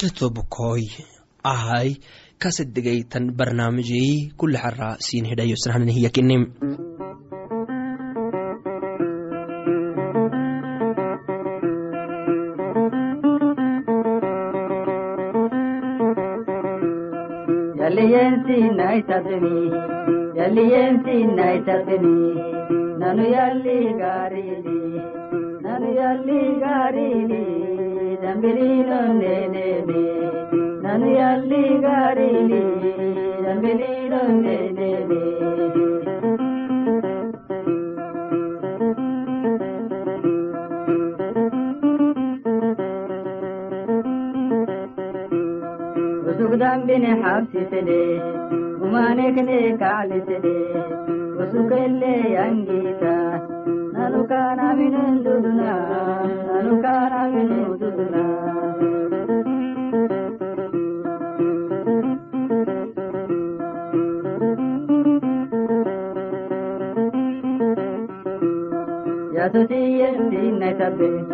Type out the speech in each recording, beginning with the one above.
totobkoi ahai kaseddegaytan barnaamijei kulexara siin hidhayosnahanan hiyakinim nanu yalli gaarili nanu yalli gaarili ിനെ ഹാസിച്ചേ ഉമാനകനെ കാലിച്ചേ സുഖല്ലേ അംഗീകാര అనుకారావినందునా అనుకారావినందునా يسوسيتينتبين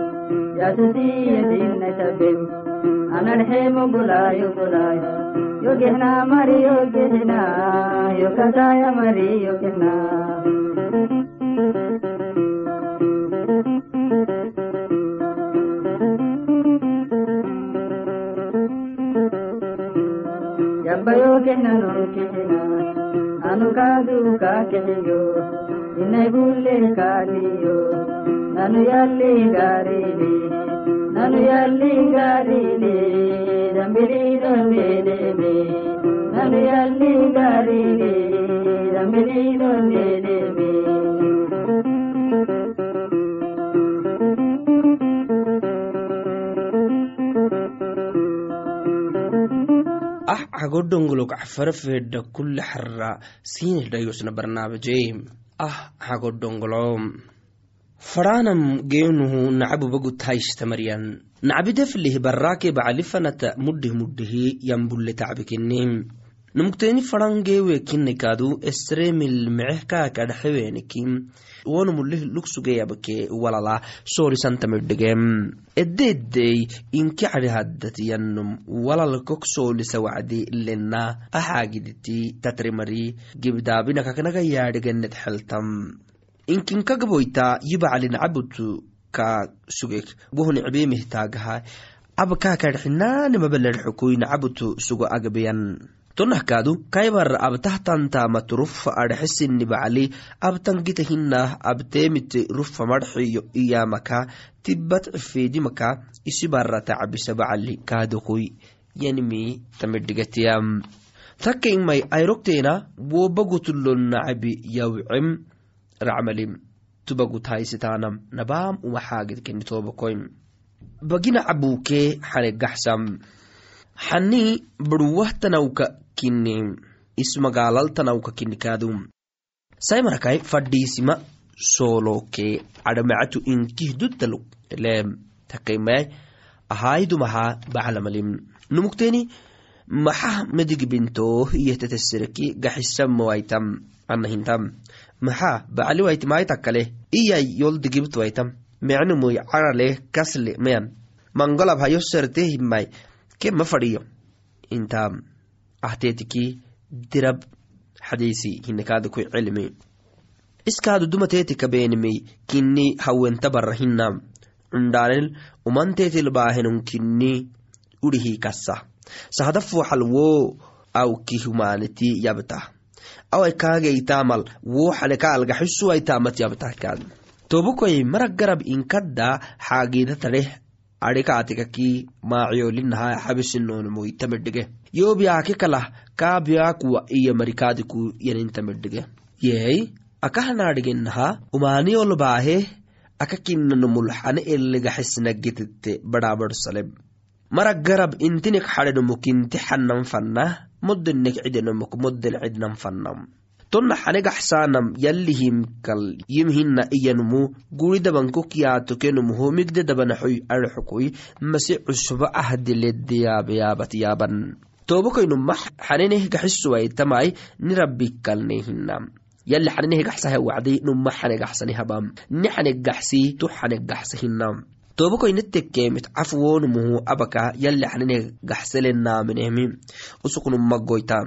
يسوسيتينتبين أنا الحيم بلاي بلاي يوجهنا مري يوجهنا يوكتا يا مري يوجهنا ಯಬ್ಬಯೋಗಿನ ನುಡುಕಿನ ಅನು ಕಾದು ಕಾಕೆಯೋ ಇನ್ನೈ ಬುಲ್ಲೆ ಕಾದಿಯೋ ನನು ಎಲ್ಲಿ ಗಾರಿಲಿ ನನು ಎಲ್ಲಿ ಗಾರಿಲಿ ರಂಬಿರಿ ರಂಬೇಲೇಮೆ ನನು ಎಲ್ಲಿ ಗಾರಿಲಿ ರಂಬಿರಿ hagodhonglog xfarafedha kuli xarra sinedhayosna barnaamije ah hagodhonglo faraanam geenuhu nacabubagu taishtamaryan nacbideflih barraake bacalifanata mudhih mudhihi yambule tacbikini numugteeni faran geewe kinnikadu esremil meceh kaakadhaxewenikim wonumulih lugsugeyabke walala soolisantamidhigem eddeeddey inki cadhihaddatiyannum walal kok soolisa wacdi lena axaagiditi tatrimari gibdaabinakaknaga yaadhigenet xeltam. Inkinkagaboyta yibacalin cabutu ka sugek wohun cbeemihtaagaha abkaakadhxinaanimabaladxukuyn cabutu sugo agbeyan tonahkaadu kaybar abtahtantamat rufa adhxisini bacali abtangita hinah abteemite rufa madxiyo iyamaka tibbat cifeedimaka isibarata cabisa bacali kaadokoy yanimi tamidhigatiyam takkaimai ayrokteena wobagutulonnacabi yawcem racmalim tubaguthaysitaanam nabaam umaxaagid kenitobakoym bagina cabuukee xanegaxsam xani barwahtanawka kini ismagaalaltanawka kinikaadum saimarakai fadhiisima soolokee cadhamacatu inkihdudtaluk leem takaimai ahaidumaha baclamalim. Numukteeni maxah medigibinto iyehtetesereki gaxisamawaitam anahintam maxaa bacaliwaitimaitakale iyay yoldigibtwaitam mecnumuy carale kasle mayan mangolab hayo kema fadhiyo inta ahteetiki dirab xadiisi hinakaadakui cilmi iskaadu dumateetika beenimey kini hawenta bara hinam cundhaanel umanteetilbaahenun kini urihi kassa sahada fuuxal woo awki humaaneti yabta awai kaageytaamal woo xaleka algaxisuwaitaamat yabtahkaad tobukoy marag garab inkadda xaagiida tadheh adhikaatikaki maaciyolinaha xabisinoonmoy tamidhige yobiyaaki kalah kaabiyakuwa iyo marikaadiku yanintamidhige yeey akahanaadhigenaha umaaniyolbaahe aka kinanumulxane eligaxisnagitite badhaabadsalem marag garab intinik xadhenomuk-inti xanan fannah moddenek cidenomuk modden cidnan fannam tonna xanegaxsaanam yallihimkal yimhina iyanumu guridabankok yaatokenumuho migde dabanaxoy arxukoy mase cusba ahdiledeyaabayaabat yaaban. Tobokoynuma xaneneh gaxisuwaitamai nirabbikalnehina yalli xaninehegaxsaha wacdi numa xanegaxsanihabam ni xanegaxsi tu xanegaxsahinam tobokoynetekemit cafwonumuhu abaka yalli xanine gaxselenaaminehmi usuknumagoytam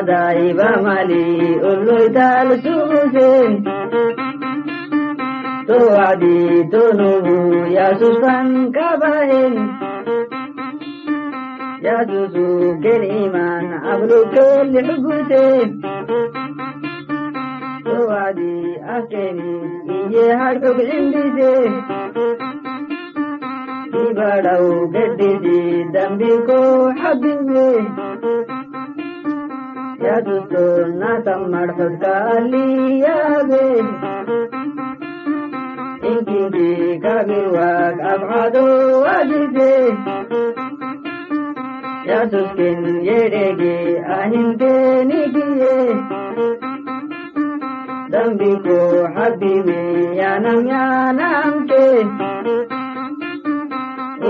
دائبا مالي أولوي تالسوسين توعدي تنبو يا سوسان كباين يا سوسو كل إيمان أبلو كل حبوتين توعدي أكني إيه هاركوك عندي بدو قددي دمي كو حبيبي ಯದಿತ್ತು ನಾ ತಮ್ಮಡ್ಸದ ಅಲ್ಲಿಯಾದೆ ಇಂಕಿಂಗಿ ಕರಗಿರುವಾಗ ಅಬಾದು ಆಗಿದೆ ಯದುಕ್ಕಿನ್ ಎಡೆಗೆ ಅಹಿಂದೆ ನಿಗಿಯೇ ದಂಬಿಕೋ ಹಬ್ಬಿವೆ ಯಾನಂ ಯಾನಂಕೆ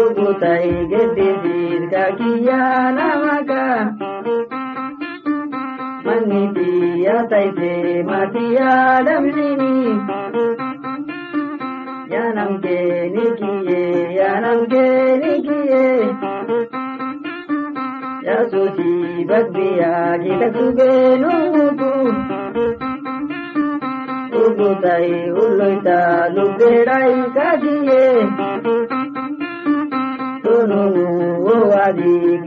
ಉಗುತೈ ಗೆದ್ದಿದ್ದೀರ್ಗ ಕಿಯಾನಮಗ manniti ya taife mati ya damlini ya namke nikiye ya namke nikiye ya soci bagbiya kita kube nuku Ugutai uloita luberai kadiye Tununu wadi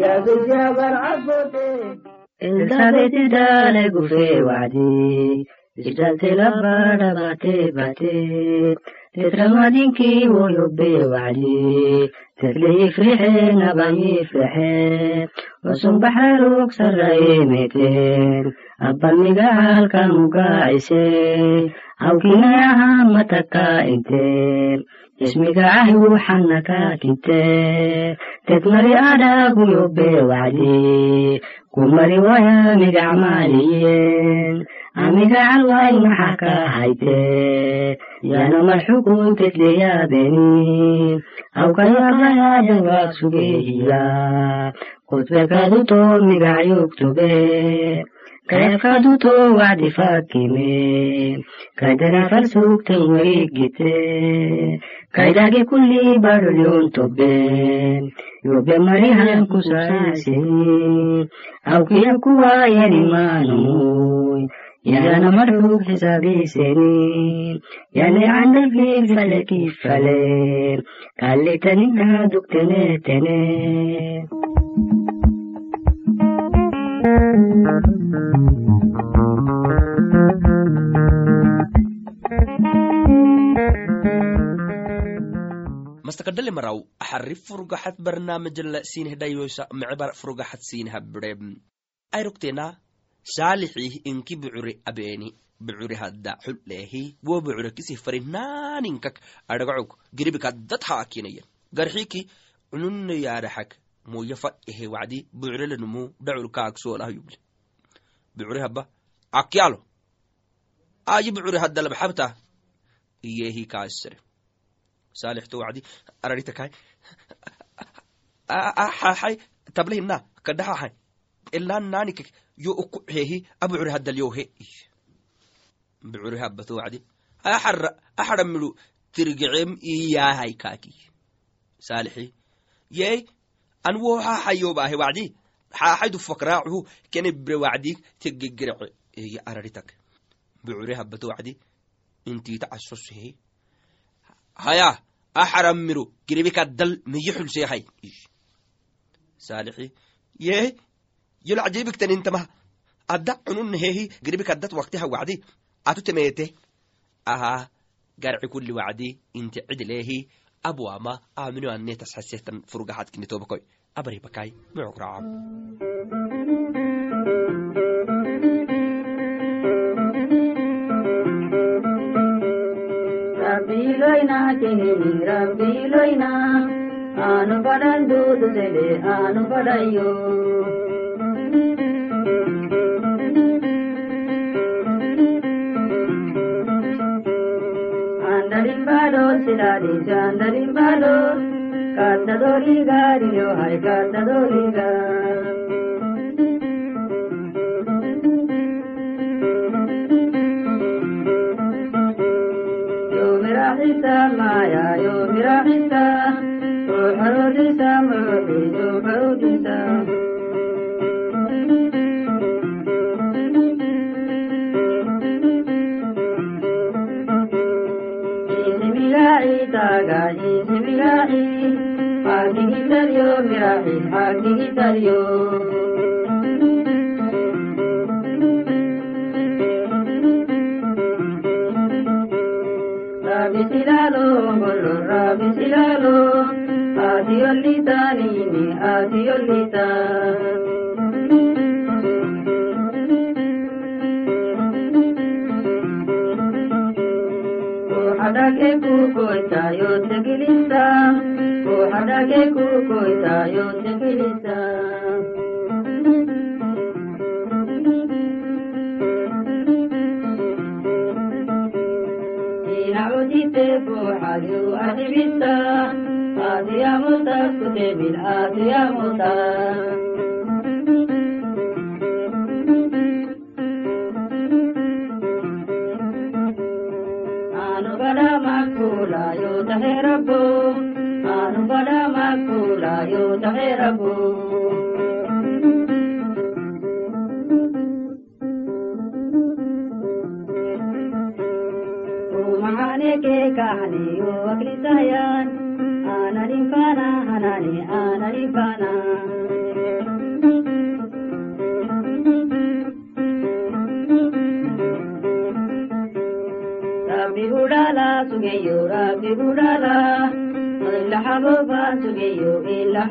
bate, Tetramadinki wo yobbe wadi, Tetle yifrihe naba yifrihe, Wasum baharuk sarraye meter, Abban migaal kamuga ise, Awkina yaha mataka inter, ismiga ahwu xannaka kinte tedmari adhagu yobbe wacdi kumari waya migacmaaliyen amiga calway maxa ka hayte yana marxukun tedleyaabeni awkayabahadawaad sugehiya kutbekaduto migacyogtobe kayafkaduto wacdi fakime kaydana sugtan warigite kaydage kulli barlyon tobe yobe marihan kusaasini awkiya kuwa yanimaanoy yana marhub xisaabiseni yani candalfig faleki fale kallitaninka dugtenetene mastakadale maraw axari furgaxad barnaamijala siinhedhayosa mecebar furgaxad siinhabire ayrogtena saalixih inki bucure abeeni bucure hadda xulleehi wo bucure kisih farinaaninkak adhagacog giribikadad haakinayan garxiki cununne yaaraxak moya fadhehe wacdi bucurelenumu dhaculkaag soolah yuble. Habba akyalo ayi bucure hadda labxabta iyehi kaasere saalixto wacdi araritakai xaxai tablehina kadhaxaxai elaan naanikek yo ukuxehi abucure haddalyohe bucure habbato wacdi axara axaramidu tirgecem iyahay kaaki. Saalixi yey an wo xaxayobaahe wacdi xaxaydu fakraacuhu kenebre wacdi teggegerece eye araritak bucure habbato wacdi intiita casosehe haya axaramiro giribikaddal miyi xulseehay saalixi abwama aminoannetas hasetan furgaxadkinitobakoi abribakai mucukracam ಆನು ಪಡಂದು ದುಸೆಲೆ ಆನು ಪಡಯ್ಯೋ rimbaɗo silaɗi canda rimbaɗo kadda ɗo rigari yo hay kadda ɗo riga yomira hisa maya yomira hisa o harudisa murfi yo harudisa Isimilahi taga isimilahi Hagi hitaryo mirahi hagi hitaryo Rabi silalo bolo rabi silalo Adi olita nini adi olita yote kilisa ko hadake kukoita yote kilisa inaudite fuhadu adibita adiyamuta kutebil adiyamuta rabbo anu bada makula yo tahe rabbo mahane ke kahani yo akli Budala Sugeyo, Rabbi Budala, Illa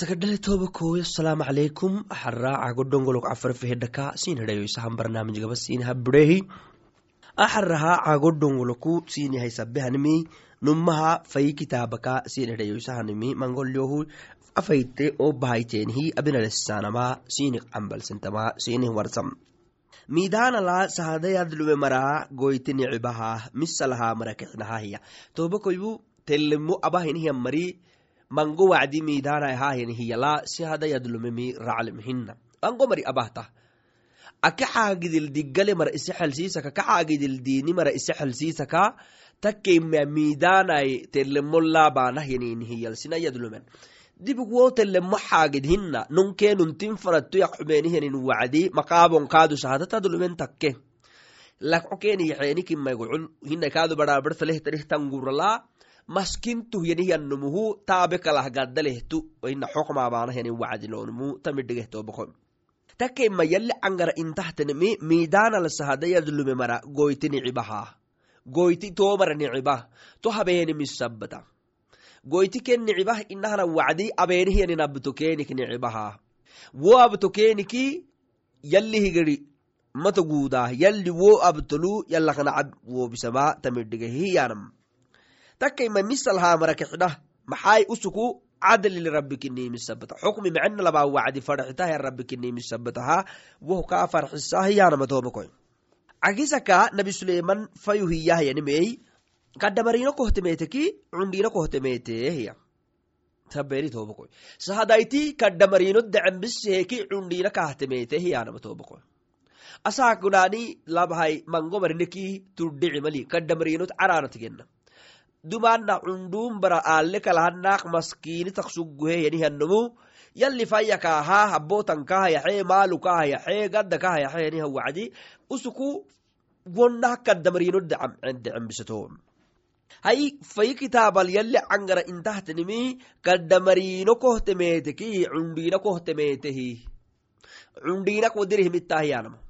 Tobakoyo asalaamu calaykum axaraaca godhongolog cafarfehedhaka siin hedhayo isahan barnaamijgaba siin habrehi axaraha cagodhongoloku siin yahay sabehanimi numaha fayi kitaabaka siin hedhayo isahanimi mangolyohu afayte oo bahayteenhi abinalesanama siinik cambalsentama siinih warsam miidaanala sahadayadlume maraa goyti nicibaha misalaha marakexnahahiya tobakoyu telemo abahinihiyan mari mango wacdi miidana hahinihiyala si hadayadlumemi raclimhina mango mari abahta. Aka xaagidil digale mara ise xelsiisaka ka xaagidil diini mara ise xelsiisaka takkeimea miidanai telemo laabanahyaninihiyal sinayadlumen dibig wo telemo xaagid hina nunkee nuntin faratto yakxumenihenin wacdi maqaabon kaadu sahadatadlumen takke. Lakco keniyaxeenikimaygocun hina kaadu baraabartalehtarih maskintuh yanihyanumuhu taabe kalah ina xokmaabaanahyanin wacdilonumu tamidhigehtoobako takkeima yalli cangara intahtenemi miidaanal mara goyti nicibaha goyti toomara nicibah to habeenimisabbata goyti ken nicibah inahana wacdi abeenihyanin abto keenik nicibaha wo abto keeniki yalli higiri mato guudah yalli wo abtolu yalakanacab wobisaba tamidhigehiyanam takkaima misalhaa marakexdah maxay usuku cadlil rabbikinimisabbata xukmi macna labaa wacdi farxitaha rabbikinimisabbataha woh kaa farxisahiyanamatobakoy cagisaka nabi suleiman fayuhiyahyanimey kadhamarino kohtemeteki cundhino kohtemetiya taberitobakoy sahadayti kadhamarino dacembiseheki cundhina kahtemetihiyanamatobakoy asaakudani labhay mangomarineki tuddhicimali kadhamarinot caraanatigena dumana cundum bara ale kalahanak maskini taksuguhe yanihanomu yalli fayyakaha habbotankaha yaxe maalukaha yaxe gaddakaha yaxe yaniha wacdi usuku wonnah kaddamarino decembisato hay fayi kitaabal yalli cangara intahtanimi kaddamarino kohtemeteki cundina kohtemetehi cundinak wadirihimittahiyanama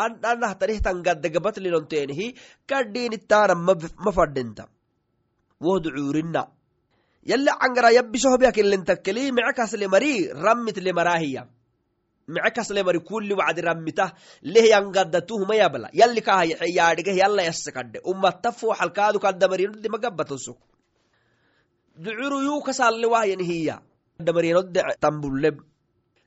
kaaduklino ananahtanihtan gaddagabatlinonteenihi kadhiinitaana ma fadhinta wohdu cuurina yalli cangara yabbisohbiakilintakkeli mice kasle mari rammitle maraahiya mice kasle mari kulli wacdi rammita lehyangaddatuhuma yabla. Yalli kahayaxe yaadhigeh yalla yasse kadhe ummata fooxalkaadu magabbatosok ducuru yuu kasalle wahyanihiya kadamarinodde tambuleb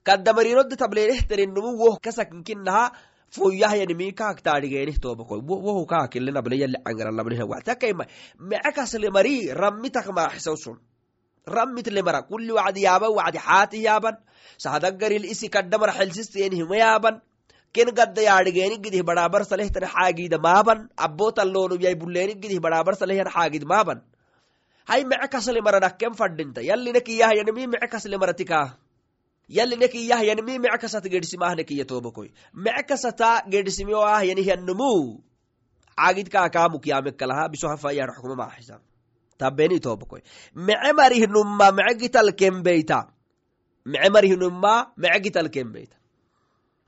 kadamarinodde tablenehterinnumu woh kasakinkinaha foyahyanimi kaak taadhigeenih tobakoy wohu kaakillenable yalli cangaralabnihna waxtakaima mice kasle mari rammitak maaxisawsun rammitle mara. Kulli wacdi yaaban wacdi xaatih yaaban sahadagaril isi kadamar xelsistenihima yaaban ken gadda yaadhigeeni gidih badhaabar salehtan xaagiida maaban abbotalloonum yay bulleeni gidih badhaabar salehyan xaagid maaban hay mice kasle mara dhakken fadhinta yallinekiyahyanimi mice kasle maratikaa yallinekiyahyanimi mice kasat gedhsimahnekiya tobakoy mice kasata gedhsimi o ahyanihyannumu caagid kaakaamuk yaamekalaha bisohafayar xukuma maaxisa tabeni tobakoy mice marihnumma mice gital kembeyta mice marihnumma mice gital kembeyta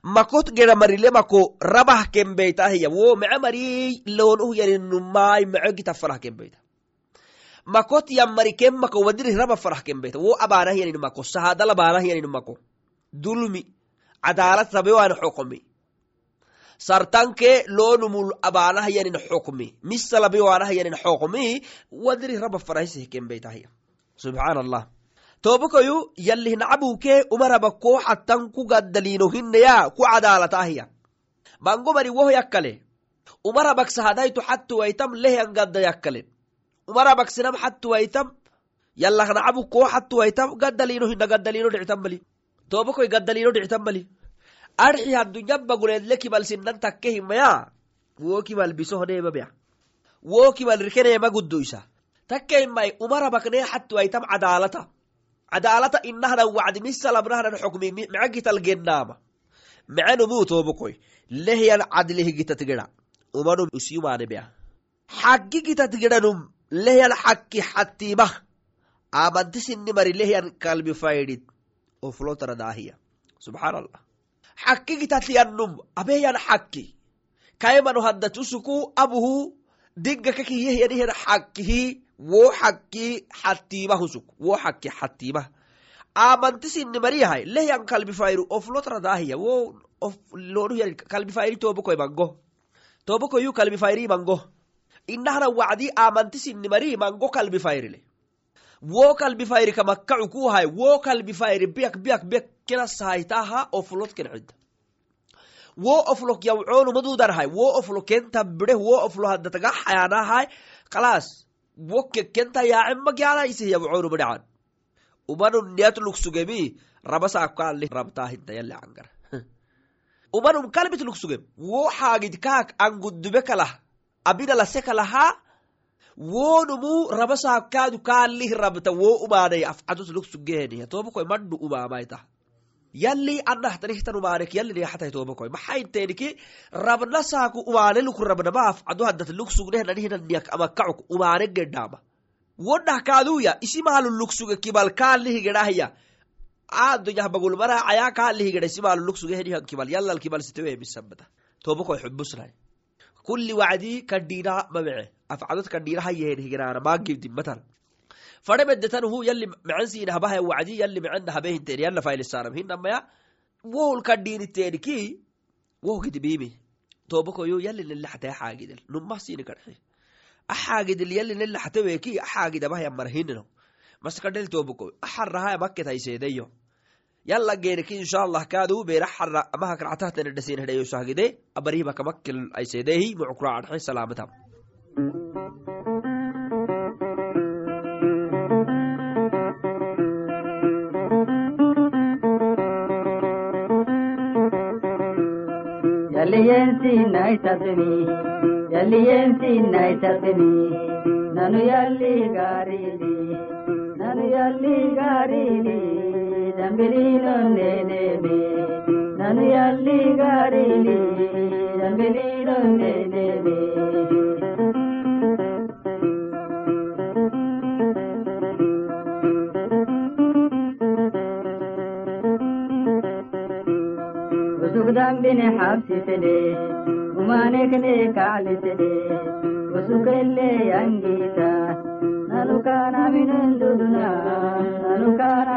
makot gera marile mako rabah kembeyta hiya wo mice mari loonuh yaninumai mice gita farah kembeyta makot yammari ken mako wadirih raba farah kembeyta wo abanah yanin mako sahadal abanah yanin mako. Dulmi cadaalat rabewan xokomi sartanke loonumul abanah yanin xokmi misa labewanah yanin xokmi wadirih raba farahisih kembeytahiya subxaan allah tobakoyu yallih nacabuke umaraba ko xattan ku gaddaliino hinneya ku cadaalatahiya mango woh yakkale. Umarabak sahadaytu xattu waytam lehyan gadda yakkale umarabak sinam xattu waytam yallah nacabu ko xattu waytam gaddaliino hinna gaddaliino dhictan mali. Dhictan mali. Arxi haddunyabba guleedle kibal sinan takke himaya. Wo kibal bisohneemamea wo kibal rikeneema guddoysa takke himay umarabakne xattu waytam cadaalata cadaalata inahnan wacdi misalabnahnan xukmi gennaama. Mice numuu tobakoy lehyan cadlih umanum usyumaanebea xaggi gitat lehyan xakki xattimah amanti sinni mari lehyan kalbi faydid oflotara daahiya subxaan allah xakki kaymanu haddatusuku abuhu digga kakiyehyanihyan xakkihi wo xakki xattimahusuk wo xakki xattimah amanti sinni mariyahay lehyan kalbi fayru oflotara daahiya wo lonuhyan kalbi fayri tobakoy mango. Tobakoyu kalbi fayri mango inahna wacdi amanti sinni mari mango kalbi fayrile wo kalbi fayri kamakkacu kuhay wo kalbi fayri biyak biyak biyak kena sahaytaha oflot ken cidda wo oflok yawcoonumadudarhay wo oflo kenta bideh wo oflo haddataga xayaanahay kalas wo kekenta yaacemagyaalaisih yawcoonuma umanum niyat lugsugemi yale cangar umanum kalbit lugsugem wo xaagid kaak angudube kalah abina lase kalaha wonumu rabasaakaadu kaalih rabta wo umaanay afcatus lugsugeheniya tobakoy maddu umaamaita. Yalli anahtanihtan umaanek yalliniyahtai tobakoy maxainteeniki rabna saaku umaane luk rabnama haddat lugsugnehnanihinaniyak amakacuk umaane gedhaama wonah kaaduya lugsuge kibal kaalihi gedahya aadoyah bagulmaraacayaa kaalihi geda isimahalu lugsugehenihan kibal yallal kibal sitewehmisabata tobakoy xubusnay kulli wacdi kadhiina mamece afcadod kadhiinaha yehenhigeraana maagibdimmatan fare bedetanuhu yalli mecen siinahabaha wacdi yalli mecen habehinteen yalla faylisaanam hinamaya wohul kadhiiniteeniki wohgidibimi tobakoyo yalli nelaxatee xaagidel numah siini kadhe. Axaagidel yalli nelaxateweki axaagidabahya marhinino maskadhel tobako axarahaya maket yala geeniki inshallah kaaduu beera xara amahak ractahtana dhasiin hedhayoshahgide abarihiba kamakil aisedeehi mucukraacanxe salaamatam yaliyensinaitatini yaliyensinaitatini nanu ರಂಬಿಲೀಲೊಂದೇನೆ ನನೆಯಲ್ಲಿ ಗಾರಿಲಿ ರಂಬಿಲೀಲೊಂದೇನೆ ذنبنا حبسني ومانكني كعلتني وسك اللي ينجيتا نلقانا من الدنيا نلقانا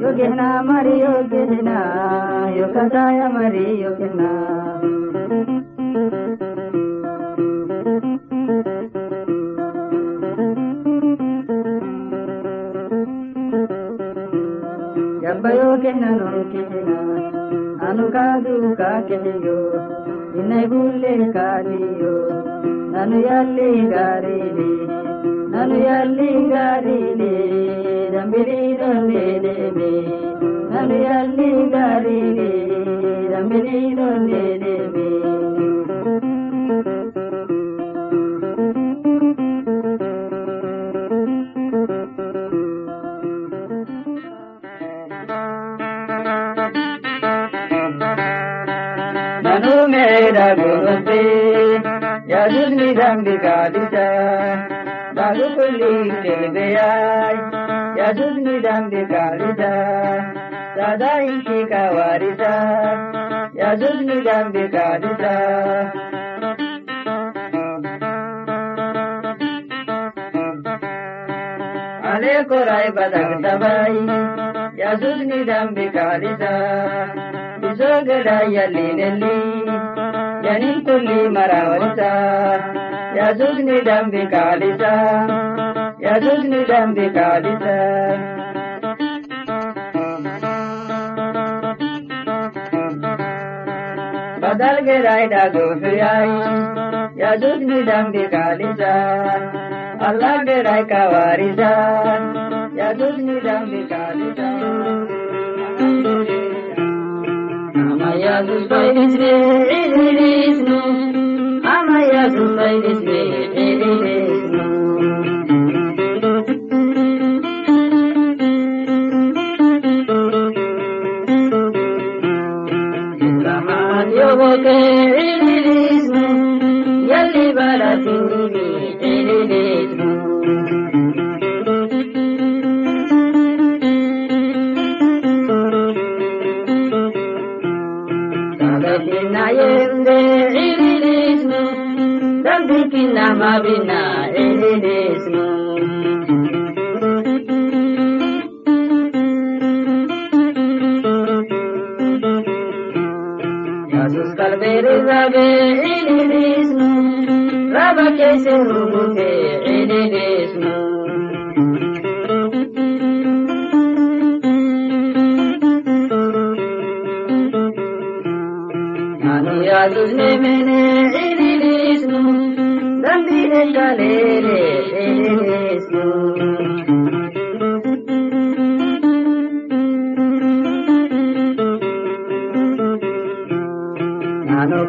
ಯೋಗಿಹ್ನಾ ಮರಿ ಯೋಗಿಹ್ನಾ ಯೋ ಕದಾಯ ಮರಿ ಯೋಗಿಹ್ನಾ ಬಯೋ ಕೆನನು ಕೆನ ಅನು ಕಾದು ಕಾಕೆಯೋ ಇನ್ನೆ ಬುಲ್ಲೆ ಕಾಲಿಯೋ ನಾನು ಎಲ್ಲಿ ಗಾರಿಲಿ ನಾನು ಎಲ್ಲಿ ಗಾರಿಲಿ ರಂಬಿರಿರೊಂದೇನೆ ನಾನು ಎಲ್ಲಿ ಗಾರಿಲಿ ರಂಬಿರಿರೊಂದೇನೆ ni dambi ka dita ba lu kulli kel beyai ya dun ni dambi ka badang dabai ya dun dambi ka bizo gadai yalli nelli ينين كل مراوتا يزوجني ذنبي كالسا يزوجني ذنبي كالسا बदल के रायदा गोफियाई यजुज निदम बिकालिसा अल्लाह के राय का वारिसा यजुज निदम बिकालिसा Amaya zımbay bismi iliznu Amaya zımbay bismi iliznu Zaman yok o mabina indidismu Yesus kalberi rabe indidismu Rabake sen rubute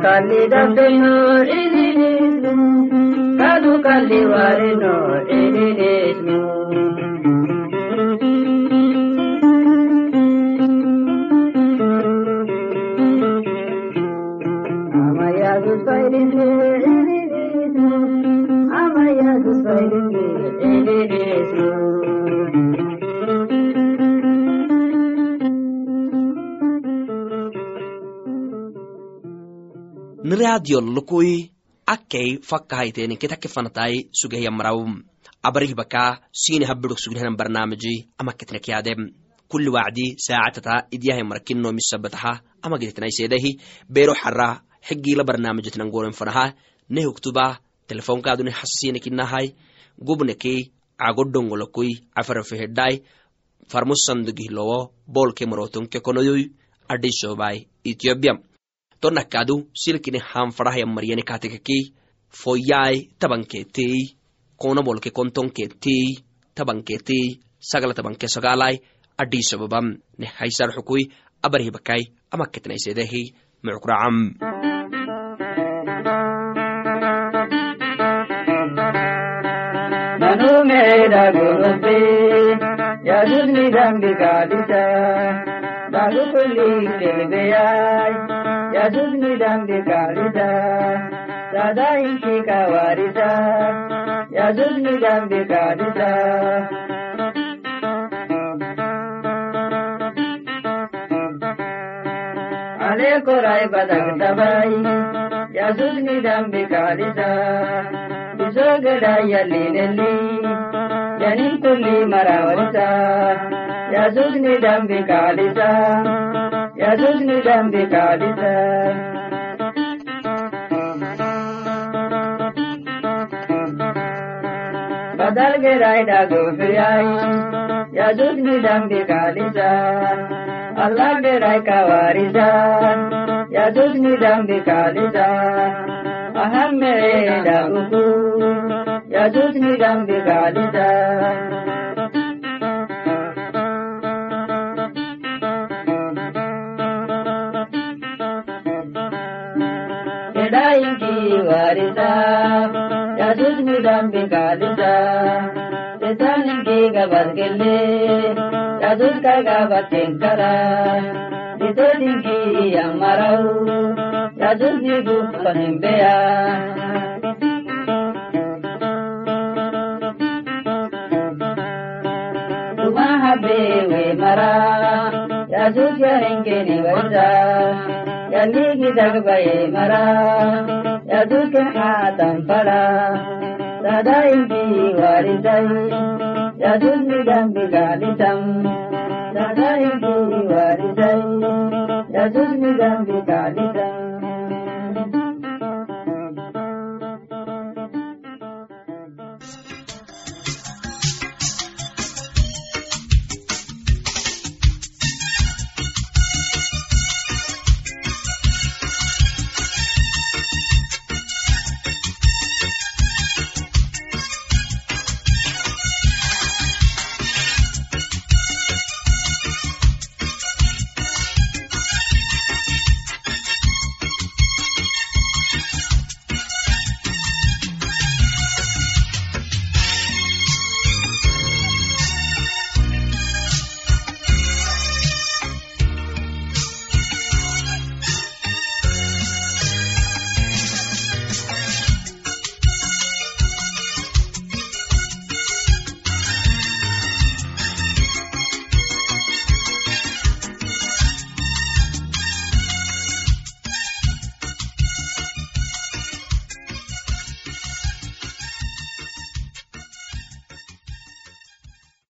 kalli dabbeno ililisnu Kadu kalli wareno ililisnu niraadiyon lukui akkei fakkahayteni ketake fanatai sugehyamarau abarih baka sini habidok sugnehanan barnaamiji amaketnek yaadem kulli wacdi saacatata idyahay marakinno misabataha ama gedetnaisedahi bero xara xigila barnaamijitnan goren fanaha ne huktuba telefonkaaduni hasasinekinahai gubnekei cagodongolokui cafarafehedai farmusandugihlowo bolke marotonke konoyoy adhisobai ethiopia tonakadu silkini hanfadahaya maryani katekaki foyai tabanketei kona bolke kontonketei tabanketei sagala tabanke sagalai adhisababam ne haysar xukui abarhibakai amaketnaisedehi mucukracam Manumeda kuli kelbeyai, ಯಜುಜ್ನಿದಂಬಿ ಕಾಳಿದ ಸದಾಯಿಷಿ ಕವಾರಿದ ಯಜುಜ್ನಿದಂಬಿ ಕಾಳಿದ ಅನೇಕೋ ರಾಯ ಬದಗದಬಾಯಿ ಯಜುಜ್ನಿದಂಬಿ ಕಾಳಿದ ಬಿಜೋಗಡಾಯಲ್ಲಿ ನೆಲ್ಲಿ ಜನಿಂಕುಲ್ಲಿ ಮರಾವರಿದ ಯಜುಜ್ನಿದಂಬಿ ಕಾಳಿದ يجوز نجم بكعبته badal gerai da gofiyai ya duk ni dambi kalisa Allah gerai kawarisa ya duk ni dambi kalisa aham mere da uku ya duk ni dambi kalisa warida Yesus ni dambi kalida Setanim ki gabat gelle Yesus ka gabat tengkara Setanim ki yang marau Yesus ni gupan bea Tumahabewe mara Yesus ya hengke ni wajah Yang ni kita kebaye mara ya dukan atan fara ta dayin biwari dai ya dukan gambi galitan ta dayin biwari dai ya dukan gambi galitan